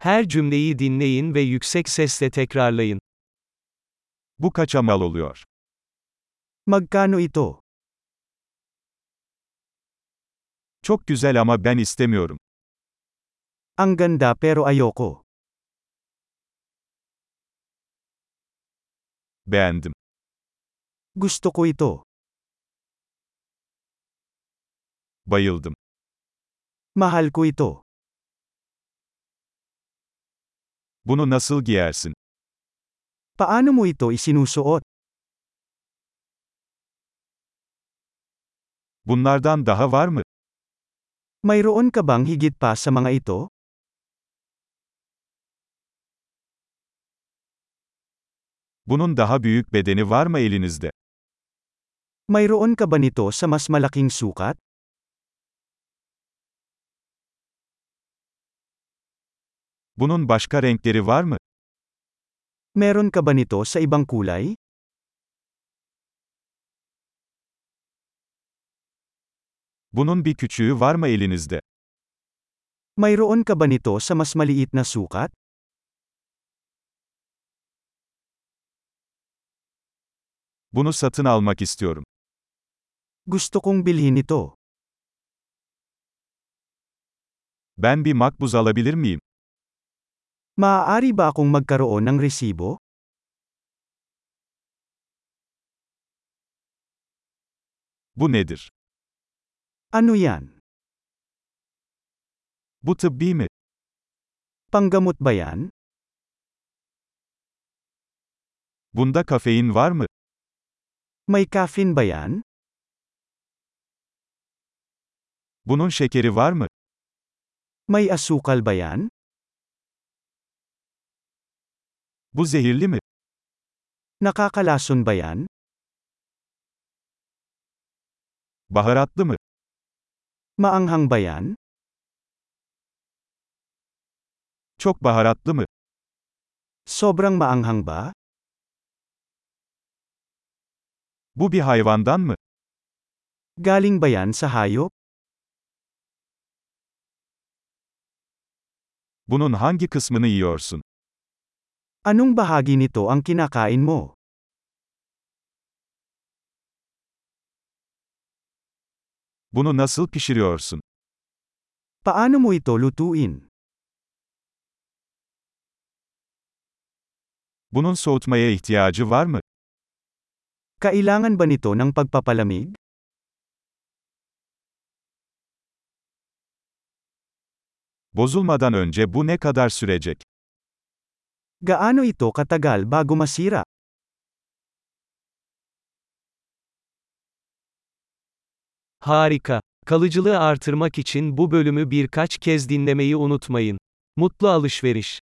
Her cümleyi dinleyin ve yüksek sesle tekrarlayın. Bu kaça mal oluyor? Magkano ito? Çok güzel ama ben istemiyorum. Ang ganda pero ayoko. Beğendim. Gusto ko ito. Bayıldım. Mahal ko ito. Bunu nasıl giyersin? Paano mo ito isinusuot? Bunlardan daha var mı? Mayroon ka bang higit pa sa mga ito? Bunun daha büyük bedeni var mı elinizde? Mayroon ka ba nito sa mas malaking sukat? Bunun başka renkleri var mı? Meron ka ba nito sa ibang kulay? Bunun bir küçüğü var mı elinizde? Mayroon ka ba nito sa mas maliit na sukat? Bunu satın almak istiyorum. Gusto kong bilhin ito. Ben bir makbuz alabilir miyim? Maaari ba akong magkaroon ng resibo? Bu nedir? Ano yan? Bu tıbbi mi? Panggamot ba yan? Bunda kafein var mı? May caffeine ba yan? Bunun şekeri var mı? May asukal ba yan? Bu zehirli mi? Nakakalason ba yan? Baharatlı mı? Maanghang ba yan? Çok baharatlı mı? Sobrang maanghang ba? Bu bir hayvandan mı? Galing ba yan sa hayop? Bunun hangi kısmını yiyorsun? Anong bahagi nito ang kinakain mo? Bunu nasıl pişiriyorsun? Paano mo ito lutuin? Bunun soğutmaya ihtiyacı var mı? Kailangan ba nito ng pagpapalamig? Bozulmadan önce bu ne kadar sürecek? Gaano ito katagal bago masira? Harika. Kalıcılığı artırmak için bu bölümü birkaç kez dinlemeyi unutmayın. Mutlu alışveriş.